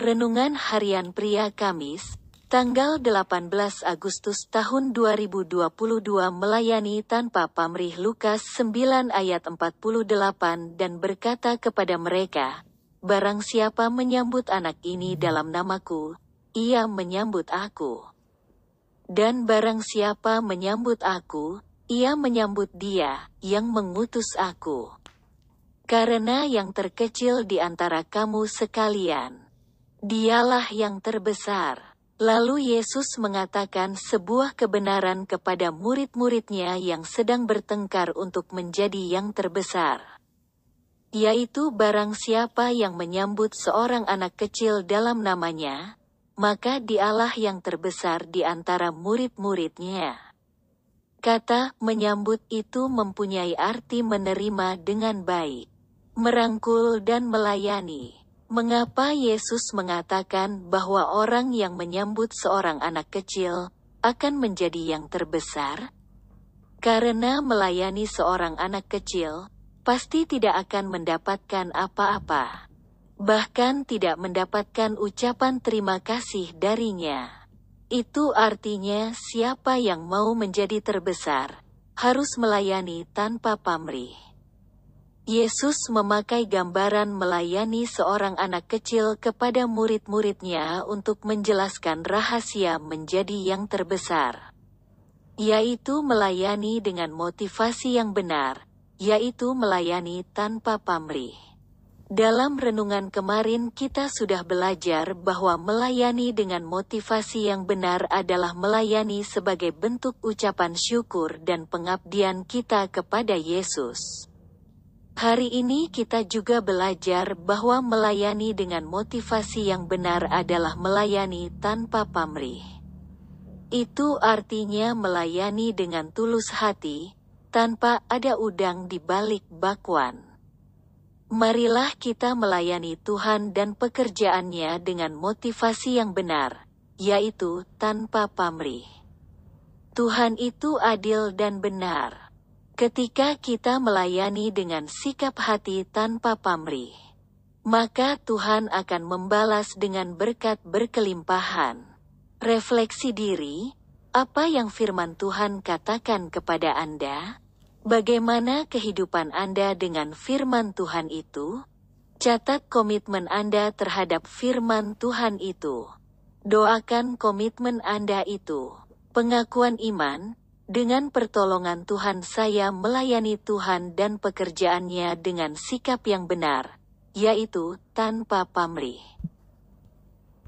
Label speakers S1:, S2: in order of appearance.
S1: Renungan Harian Pria Kamis, tanggal 18 Agustus tahun 2022 melayani tanpa pamrih Lukas 9 ayat 48 dan berkata kepada mereka, Barang siapa menyambut anak ini dalam namaku, ia menyambut aku. Dan barang siapa menyambut aku, ia menyambut dia yang mengutus aku. Karena yang terkecil di antara kamu sekalian, Dialah yang terbesar. Lalu Yesus mengatakan sebuah kebenaran kepada murid-muridnya yang sedang bertengkar untuk menjadi yang terbesar. Yaitu barang siapa yang menyambut seorang anak kecil dalam namanya, maka dialah yang terbesar di antara murid-muridnya. Kata menyambut itu mempunyai arti menerima dengan baik, merangkul dan melayani. Mengapa Yesus mengatakan bahwa orang yang menyambut seorang anak kecil akan menjadi yang terbesar? Karena melayani seorang anak kecil pasti tidak akan mendapatkan apa-apa, bahkan tidak mendapatkan ucapan terima kasih darinya. Itu artinya, siapa yang mau menjadi terbesar harus melayani tanpa pamrih. Yesus memakai gambaran melayani seorang anak kecil kepada murid-muridnya untuk menjelaskan rahasia menjadi yang terbesar, yaitu melayani dengan motivasi yang benar, yaitu melayani tanpa pamrih. Dalam renungan kemarin kita sudah belajar bahwa melayani dengan motivasi yang benar adalah melayani sebagai bentuk ucapan syukur dan pengabdian kita kepada Yesus. Hari ini kita juga belajar bahwa melayani dengan motivasi yang benar adalah melayani tanpa pamrih. Itu artinya melayani dengan tulus hati, tanpa ada udang di balik bakwan. Marilah kita melayani Tuhan dan pekerjaannya dengan motivasi yang benar, yaitu tanpa pamrih. Tuhan itu adil dan benar. Ketika kita melayani dengan sikap hati tanpa pamrih, maka Tuhan akan membalas dengan berkat berkelimpahan. Refleksi diri, apa yang firman Tuhan katakan kepada Anda? Bagaimana kehidupan Anda dengan firman Tuhan itu? Catat komitmen Anda terhadap firman Tuhan itu. Doakan komitmen Anda itu. Pengakuan iman, dengan pertolongan Tuhan saya melayani Tuhan dan pekerjaannya dengan sikap yang benar, yaitu tanpa pamrih.